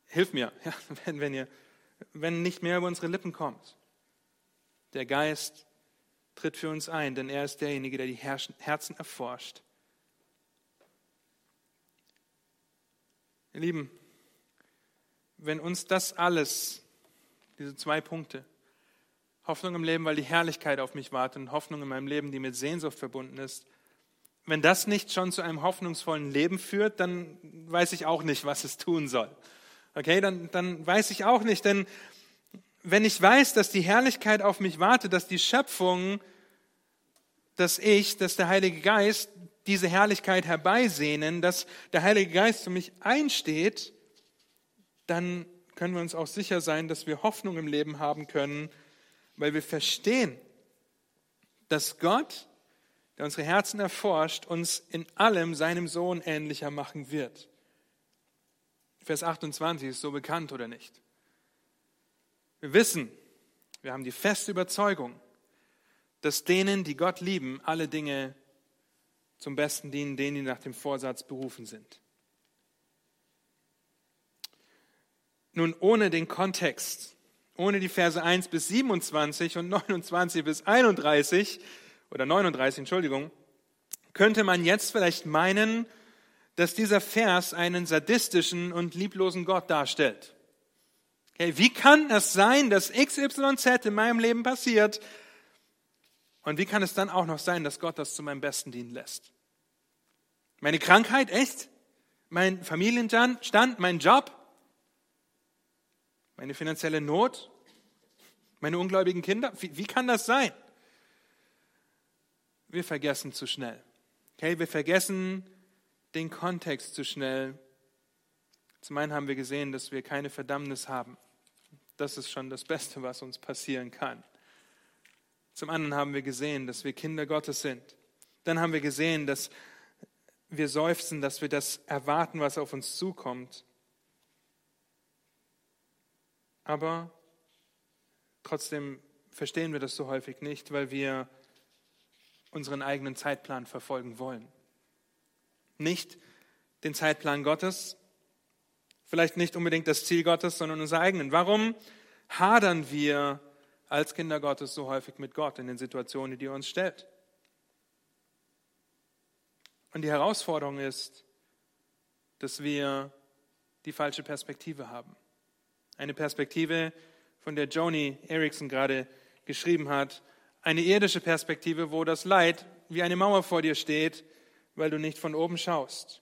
S1: hilf mir, ja, wenn, wenn, ihr, wenn nicht mehr über unsere Lippen kommt. Der Geist tritt für uns ein, denn er ist derjenige, der die Herzen erforscht. Ihr Lieben, wenn uns das alles, diese zwei Punkte, Hoffnung im Leben, weil die Herrlichkeit auf mich wartet und Hoffnung in meinem Leben, die mit Sehnsucht verbunden ist, wenn das nicht schon zu einem hoffnungsvollen Leben führt, dann weiß ich auch nicht, was es tun soll. Okay, dann, dann weiß ich auch nicht, denn wenn ich weiß, dass die Herrlichkeit auf mich wartet, dass die Schöpfung, dass ich, dass der Heilige Geist diese Herrlichkeit herbeisehnen, dass der Heilige Geist für mich einsteht, dann können wir uns auch sicher sein, dass wir Hoffnung im Leben haben können, weil wir verstehen, dass Gott, der unsere Herzen erforscht, uns in allem seinem Sohn ähnlicher machen wird. Vers 28 ist so bekannt oder nicht? Wir wissen, wir haben die feste Überzeugung, dass denen, die Gott lieben, alle Dinge zum Besten dienen, denen, die nach dem Vorsatz berufen sind. Nun, ohne den Kontext, ohne die Verse 1 bis 27 und 29 bis 31 oder 39, Entschuldigung, könnte man jetzt vielleicht meinen, dass dieser Vers einen sadistischen und lieblosen Gott darstellt. Okay, wie kann es sein, dass XYZ in meinem Leben passiert? Und wie kann es dann auch noch sein, dass Gott das zu meinem Besten dienen lässt? Meine Krankheit, echt? Mein Familienstand, mein Job? Meine finanzielle Not? Meine ungläubigen Kinder? Wie, wie kann das sein? Wir vergessen zu schnell. Okay, wir vergessen den Kontext zu schnell. Zum einen haben wir gesehen, dass wir keine Verdammnis haben. Das ist schon das Beste, was uns passieren kann. Zum anderen haben wir gesehen, dass wir Kinder Gottes sind. Dann haben wir gesehen, dass wir seufzen, dass wir das erwarten, was auf uns zukommt. Aber trotzdem verstehen wir das so häufig nicht, weil wir unseren eigenen Zeitplan verfolgen wollen. Nicht den Zeitplan Gottes, vielleicht nicht unbedingt das Ziel Gottes, sondern unser eigenen. Warum hadern wir als Kinder Gottes so häufig mit Gott in den Situationen, die er uns stellt? Und die Herausforderung ist, dass wir die falsche Perspektive haben. Eine Perspektive, von der Joni Erickson gerade geschrieben hat. Eine irdische Perspektive, wo das Leid wie eine Mauer vor dir steht, weil du nicht von oben schaust.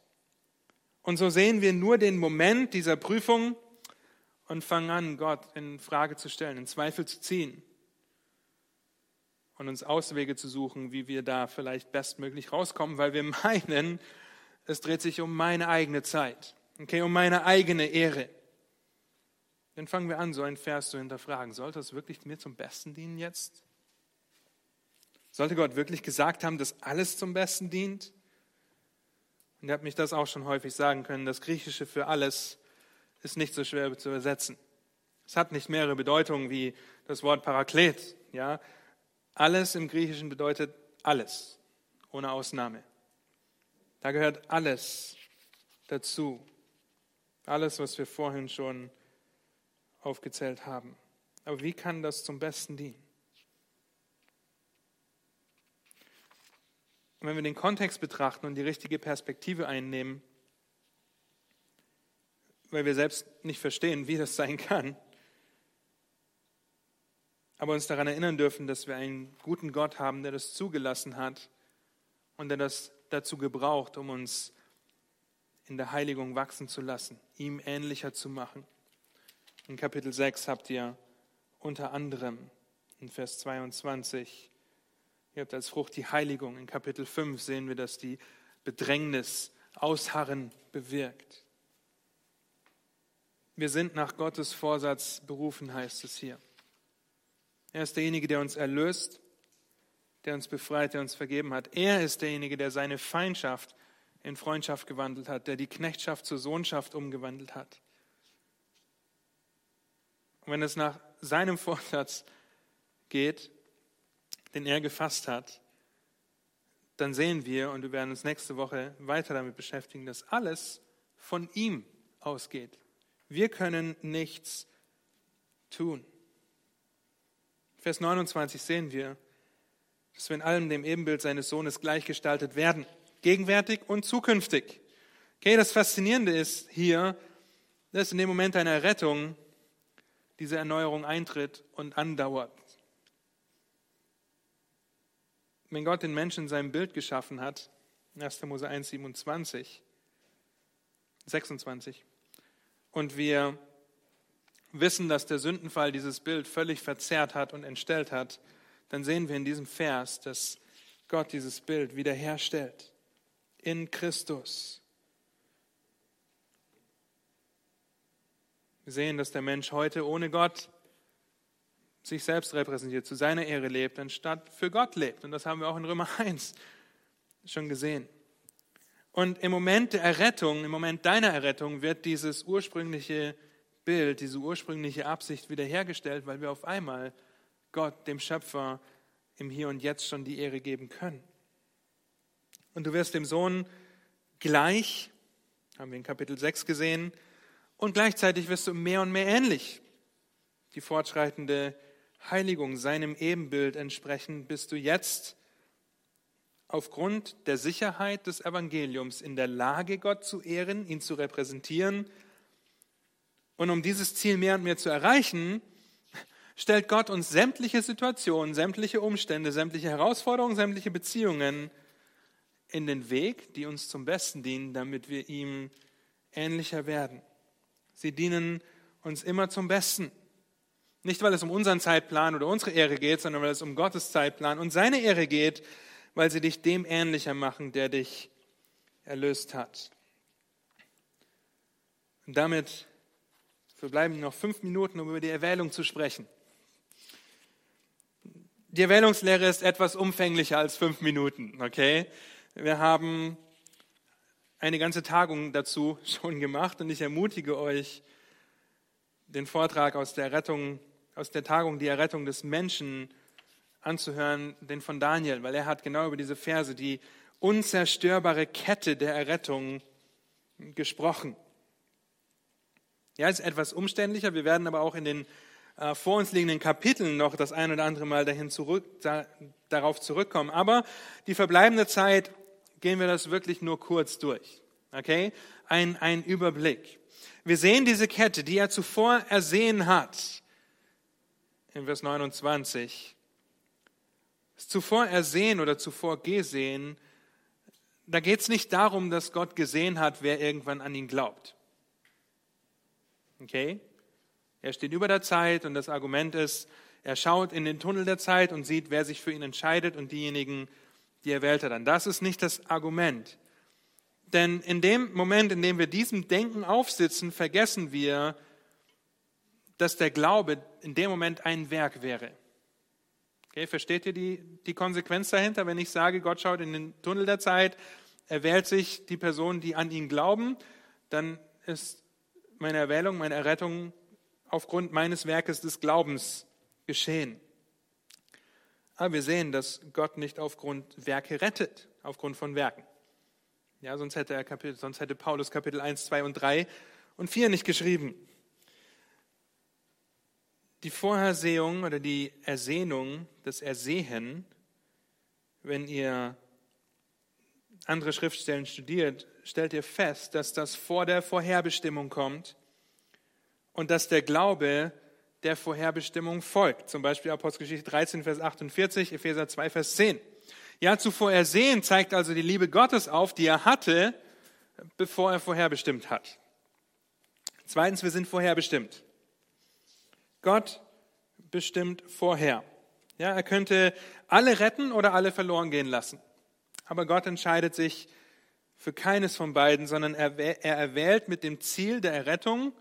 S1: Und so sehen wir nur den Moment dieser Prüfung und fangen an, Gott in Frage zu stellen, in Zweifel zu ziehen und uns Auswege zu suchen, wie wir da vielleicht bestmöglich rauskommen, weil wir meinen, es dreht sich um meine eigene Zeit, okay, um meine eigene Ehre. Dann fangen wir an, so einen Vers zu hinterfragen. Sollte das wirklich mir zum Besten dienen jetzt? Sollte Gott wirklich gesagt haben, dass alles zum Besten dient? Und ihr habt mich das auch schon häufig sagen können, das Griechische für alles ist nicht so schwer zu übersetzen. Es hat nicht mehrere Bedeutungen wie das Wort Paraklet. Ja? Alles im Griechischen bedeutet alles, ohne Ausnahme. Da gehört alles dazu. Alles, was wir vorhin schon aufgezählt haben. Aber wie kann das zum Besten dienen? Und wenn wir den Kontext betrachten und die richtige Perspektive einnehmen, weil wir selbst nicht verstehen, wie das sein kann, aber uns daran erinnern dürfen, dass wir einen guten Gott haben, der das zugelassen hat und der das dazu gebraucht, um uns in der Heiligung wachsen zu lassen, ihm ähnlicher zu machen. In Kapitel 6 habt ihr unter anderem in Vers 22, ihr habt als Frucht die Heiligung. In Kapitel 5 sehen wir, dass die Bedrängnis, Ausharren bewirkt. Wir sind nach Gottes Vorsatz berufen, heißt es hier. Er ist derjenige, der uns erlöst, der uns befreit, der uns vergeben hat. Er ist derjenige, der seine Feindschaft in Freundschaft gewandelt hat, der die Knechtschaft zur Sohnschaft umgewandelt hat. Und wenn es nach seinem Vorsatz geht, den er gefasst hat, dann sehen wir, und wir werden uns nächste Woche weiter damit beschäftigen, dass alles von ihm ausgeht. Wir können nichts tun. Vers 29 sehen wir, dass wir in allem dem Ebenbild seines Sohnes gleichgestaltet werden, gegenwärtig und zukünftig. Okay, das Faszinierende ist hier, dass in dem Moment einer Rettung diese Erneuerung eintritt und andauert. Wenn Gott den Menschen in seinem Bild geschaffen hat, 1. Mose 1, 27, 26, und wir wissen, dass der Sündenfall dieses Bild völlig verzerrt hat und entstellt hat, dann sehen wir in diesem Vers, dass Gott dieses Bild wiederherstellt in Christus. Wir sehen, dass der Mensch heute ohne Gott sich selbst repräsentiert, zu seiner Ehre lebt, anstatt für Gott lebt. Und das haben wir auch in Römer 1 schon gesehen. Und im Moment der Errettung, im Moment deiner Errettung wird dieses ursprüngliche Bild, diese ursprüngliche Absicht wiederhergestellt, weil wir auf einmal Gott, dem Schöpfer, im Hier und Jetzt schon die Ehre geben können. Und du wirst dem Sohn gleich, haben wir in Kapitel 6 gesehen, und gleichzeitig wirst du mehr und mehr ähnlich. Die fortschreitende Heiligung seinem Ebenbild entsprechend bist du jetzt aufgrund der Sicherheit des Evangeliums in der Lage, Gott zu ehren, ihn zu repräsentieren und um dieses Ziel mehr und mehr zu erreichen, stellt Gott uns sämtliche Situationen, sämtliche Umstände, sämtliche Herausforderungen, sämtliche Beziehungen in den Weg, die uns zum Besten dienen, damit wir ihm ähnlicher werden. Sie dienen uns immer zum Besten. Nicht, weil es um unseren Zeitplan oder unsere Ehre geht, sondern weil es um Gottes Zeitplan und seine Ehre geht, weil sie dich dem ähnlicher machen, der dich erlöst hat. Und damit wir bleiben noch fünf Minuten, um über die Erwählung zu sprechen. Die Erwählungslehre ist etwas umfänglicher als fünf Minuten, okay? Wir haben eine ganze Tagung dazu schon gemacht und ich ermutige euch, den Vortrag aus der Rettung, aus der Tagung die Errettung des Menschen anzuhören, den von Daniel, weil er hat genau über diese Verse, die unzerstörbare Kette der Errettung gesprochen. Ja, ist etwas umständlicher. Wir werden aber auch in den äh, vor uns liegenden Kapiteln noch das ein oder andere Mal dahin zurück, da, darauf zurückkommen. Aber die verbleibende Zeit gehen wir das wirklich nur kurz durch. Okay? Ein, ein Überblick. Wir sehen diese Kette, die er zuvor ersehen hat. In Vers 29. Zuvor ersehen oder zuvor gesehen, da geht es nicht darum, dass Gott gesehen hat, wer irgendwann an ihn glaubt. Okay? Er steht über der Zeit und das Argument ist, er schaut in den Tunnel der Zeit und sieht, wer sich für ihn entscheidet und diejenigen, die er wählt hat. Und das ist nicht das Argument. Denn in dem Moment, in dem wir diesem Denken aufsitzen, vergessen wir, dass der Glaube in dem Moment ein Werk wäre. Okay, versteht ihr die, die Konsequenz dahinter, wenn ich sage, Gott schaut in den Tunnel der Zeit, er wählt sich die Personen, die an ihn glauben, dann ist meine Erwählung, meine Errettung aufgrund meines Werkes des Glaubens geschehen. Aber wir sehen, dass Gott nicht aufgrund Werke rettet, aufgrund von Werken. Ja, sonst hätte, er Kapitel, sonst hätte Paulus Kapitel 1, 2 und 3 und 4 nicht geschrieben. Die Vorhersehung oder die Ersehnung, das Ersehen, wenn ihr andere Schriftstellen studiert, stellt ihr fest, dass das vor der Vorherbestimmung kommt und dass der Glaube der Vorherbestimmung folgt. Zum Beispiel Apostelgeschichte 13, Vers 48, Epheser 2, Vers 10. Ja, zuvor ersehen zeigt also die Liebe Gottes auf, die er hatte, bevor er vorherbestimmt hat. Zweitens, wir sind vorherbestimmt. Gott bestimmt vorher. Ja, er könnte alle retten oder alle verloren gehen lassen. Aber Gott entscheidet sich für keines von beiden, sondern er, er erwählt mit dem Ziel der Errettung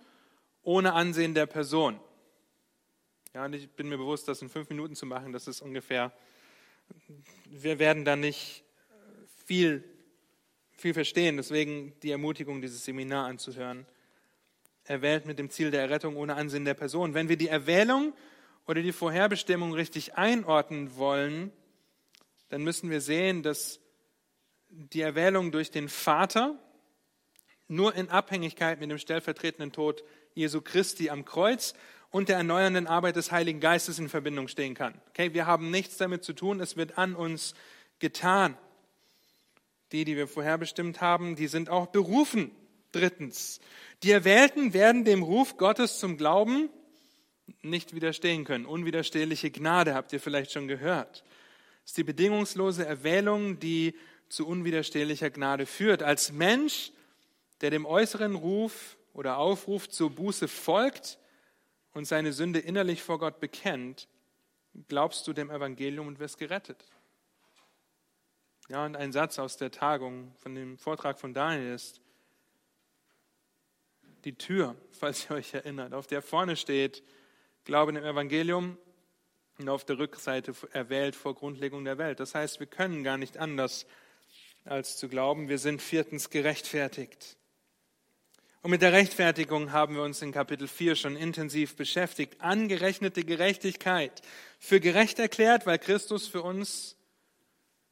S1: ohne Ansehen der Person. Ja, und ich bin mir bewusst, das in fünf Minuten zu machen, das ist ungefähr, wir werden da nicht viel, viel verstehen. Deswegen die Ermutigung, dieses Seminar anzuhören. Erwählt mit dem Ziel der Errettung ohne Ansehen der Person. Wenn wir die Erwählung oder die Vorherbestimmung richtig einordnen wollen, dann müssen wir sehen, dass die Erwählung durch den Vater nur in Abhängigkeit mit dem stellvertretenden Tod Jesu Christi am Kreuz und der erneuernden Arbeit des Heiligen Geistes in Verbindung stehen kann. Okay, wir haben nichts damit zu tun, es wird an uns getan. Die, die wir vorherbestimmt haben, die sind auch berufen. Drittens, die Erwählten werden dem Ruf Gottes zum Glauben nicht widerstehen können. Unwiderstehliche Gnade habt ihr vielleicht schon gehört. Das ist die bedingungslose Erwählung, die zu unwiderstehlicher Gnade führt. Als Mensch, der dem äußeren Ruf oder Aufruf zur Buße folgt und seine Sünde innerlich vor Gott bekennt, glaubst du dem Evangelium und wirst gerettet. Ja, und ein Satz aus der Tagung von dem Vortrag von Daniel ist, die Tür, falls ihr euch erinnert, auf der vorne steht, Glaube dem Evangelium und auf der Rückseite erwählt vor Grundlegung der Welt. Das heißt, wir können gar nicht anders als zu glauben. Wir sind viertens gerechtfertigt. Und mit der Rechtfertigung haben wir uns in Kapitel 4 schon intensiv beschäftigt. Angerechnete Gerechtigkeit. Für gerecht erklärt, weil Christus für uns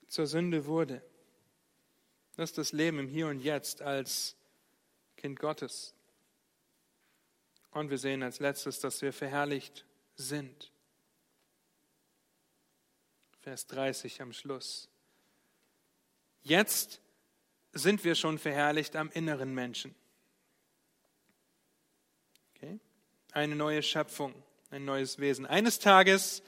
S1: zur Sünde wurde. Das ist das Leben im Hier und Jetzt als Kind Gottes. Und wir sehen als letztes, dass wir verherrlicht sind. Vers 30 am Schluss. Jetzt sind wir schon verherrlicht am inneren Menschen. Okay? Eine neue Schöpfung, ein neues Wesen. Eines Tages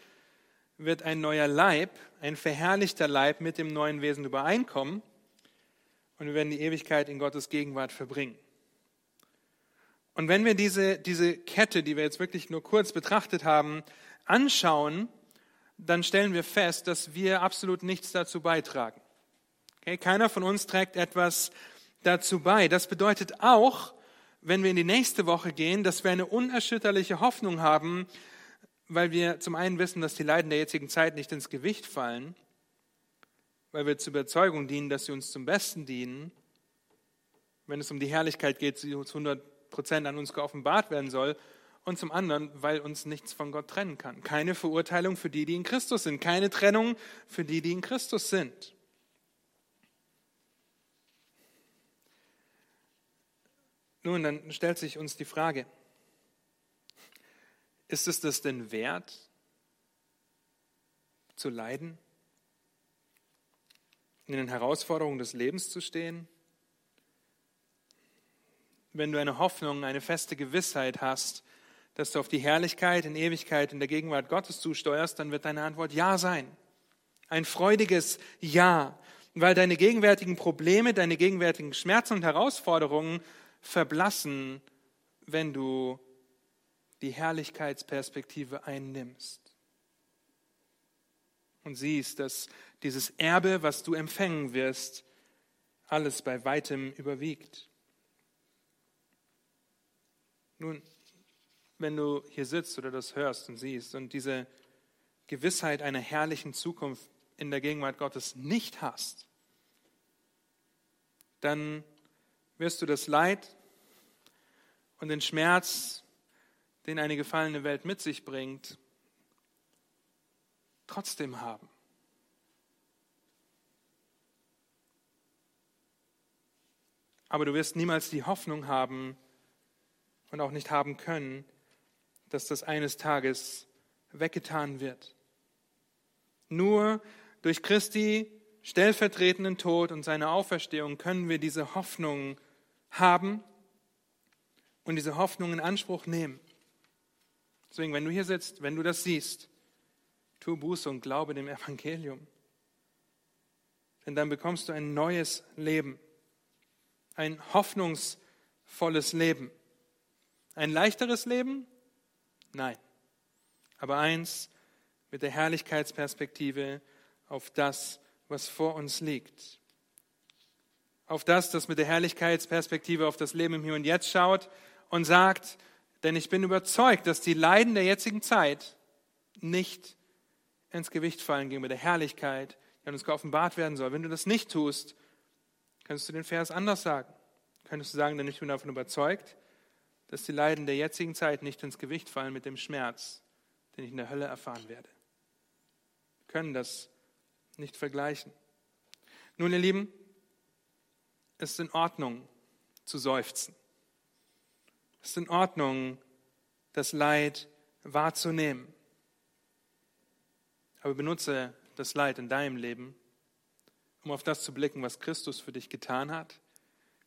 S1: wird ein neuer Leib, ein verherrlichter Leib mit dem neuen Wesen übereinkommen und wir werden die Ewigkeit in Gottes Gegenwart verbringen. Und wenn wir diese, diese Kette, die wir jetzt wirklich nur kurz betrachtet haben, anschauen, dann stellen wir fest, dass wir absolut nichts dazu beitragen. Okay, keiner von uns trägt etwas dazu bei. Das bedeutet auch, wenn wir in die nächste Woche gehen, dass wir eine unerschütterliche Hoffnung haben, weil wir zum einen wissen, dass die Leiden der jetzigen Zeit nicht ins Gewicht fallen, weil wir zur Überzeugung dienen, dass sie uns zum Besten dienen. Wenn es um die Herrlichkeit geht, sie zu 100 Prozent an uns geoffenbart werden soll und zum anderen, weil uns nichts von Gott trennen kann. Keine Verurteilung für die, die in Christus sind, keine Trennung für die, die in Christus sind. Nun, dann stellt sich uns die Frage, ist es das denn wert, zu leiden, in den Herausforderungen des Lebens zu stehen? Wenn du eine Hoffnung, eine feste Gewissheit hast, dass du auf die Herrlichkeit in Ewigkeit in der Gegenwart Gottes zusteuerst, dann wird deine Antwort Ja sein. Ein freudiges Ja, weil deine gegenwärtigen Probleme, deine gegenwärtigen Schmerzen und Herausforderungen verblassen, wenn du die Herrlichkeitsperspektive einnimmst und siehst, dass dieses Erbe, was du empfangen wirst, alles bei weitem überwiegt. Nun, wenn du hier sitzt oder das hörst und siehst und diese Gewissheit einer herrlichen Zukunft in der Gegenwart Gottes nicht hast, dann wirst du das Leid und den Schmerz, den eine gefallene Welt mit sich bringt, trotzdem haben. Aber du wirst niemals die Hoffnung haben und auch nicht haben können, dass das eines Tages weggetan wird. Nur durch Christi stellvertretenden Tod und seine Auferstehung können wir diese Hoffnung haben und diese Hoffnung in Anspruch nehmen. Deswegen, wenn du hier sitzt, wenn du das siehst, tu Buße und glaube dem Evangelium. Denn dann bekommst du ein neues Leben, ein hoffnungsvolles Leben. Ein leichteres Leben? Nein. Aber eins mit der Herrlichkeitsperspektive auf das, was vor uns liegt. Auf das, das mit der Herrlichkeitsperspektive auf das Leben im Hier und Jetzt schaut und sagt, denn ich bin überzeugt, dass die Leiden der jetzigen Zeit nicht ins Gewicht fallen gegenüber der Herrlichkeit, die uns geoffenbart werden soll. Wenn du das nicht tust, kannst du den Vers anders sagen. Könntest du sagen, denn ich bin davon überzeugt, dass die Leiden der jetzigen Zeit nicht ins Gewicht fallen mit dem Schmerz, den ich in der Hölle erfahren werde. Wir können das nicht vergleichen. Nun, ihr Lieben, es ist in Ordnung zu seufzen. Es ist in Ordnung, das Leid wahrzunehmen. Aber benutze das Leid in deinem Leben, um auf das zu blicken, was Christus für dich getan hat,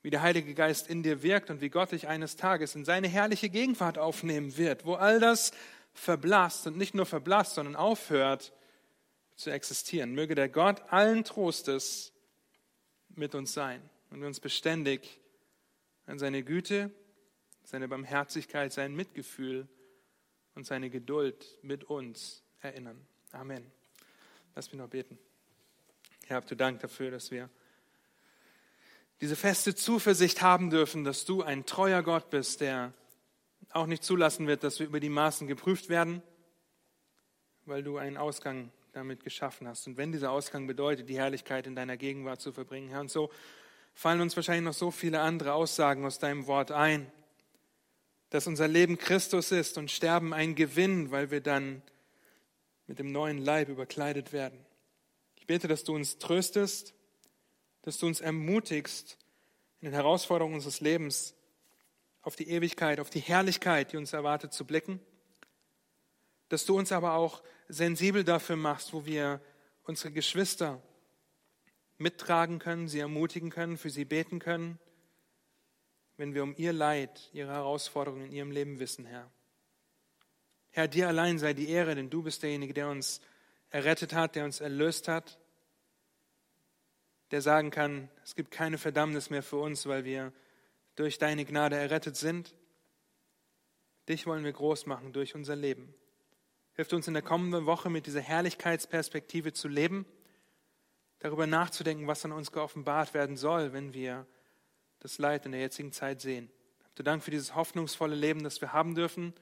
S1: wie der Heilige Geist in dir wirkt und wie Gott dich eines Tages in seine herrliche Gegenwart aufnehmen wird, wo all das verblasst und nicht nur verblasst, sondern aufhört zu existieren. Möge der Gott allen Trostes mit uns sein und uns beständig an seine Güte seine Barmherzigkeit, sein Mitgefühl und seine Geduld mit uns erinnern. Amen. Lass mich noch beten. Herr, habt du Dank dafür, dass wir diese feste Zuversicht haben dürfen, dass du ein treuer Gott bist, der auch nicht zulassen wird, dass wir über die Maßen geprüft werden, weil du einen Ausgang damit geschaffen hast. Und wenn dieser Ausgang bedeutet, die Herrlichkeit in deiner Gegenwart zu verbringen, Herr, und so fallen uns wahrscheinlich noch so viele andere Aussagen aus deinem Wort ein, dass unser Leben Christus ist und Sterben ein Gewinn, weil wir dann mit dem neuen Leib überkleidet werden. Ich bete, dass du uns tröstest, dass du uns ermutigst, in den Herausforderungen unseres Lebens auf die Ewigkeit, auf die Herrlichkeit, die uns erwartet, zu blicken. Dass du uns aber auch sensibel dafür machst, wo wir unsere Geschwister mittragen können, sie ermutigen können, für sie beten können wenn wir um ihr Leid, ihre Herausforderungen in ihrem Leben wissen, Herr. Herr, dir allein sei die Ehre, denn du bist derjenige, der uns errettet hat, der uns erlöst hat, der sagen kann, es gibt keine Verdammnis mehr für uns, weil wir durch deine Gnade errettet sind. Dich wollen wir groß machen durch unser Leben. Hilft uns in der kommenden Woche mit dieser Herrlichkeitsperspektive zu leben, darüber nachzudenken, was an uns geoffenbart werden soll, wenn wir das Leid in der jetzigen Zeit sehen. Du Dank für dieses hoffnungsvolle Leben, das wir haben dürfen,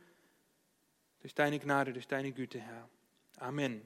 S1: durch deine Gnade, durch deine Güte, Herr. Amen.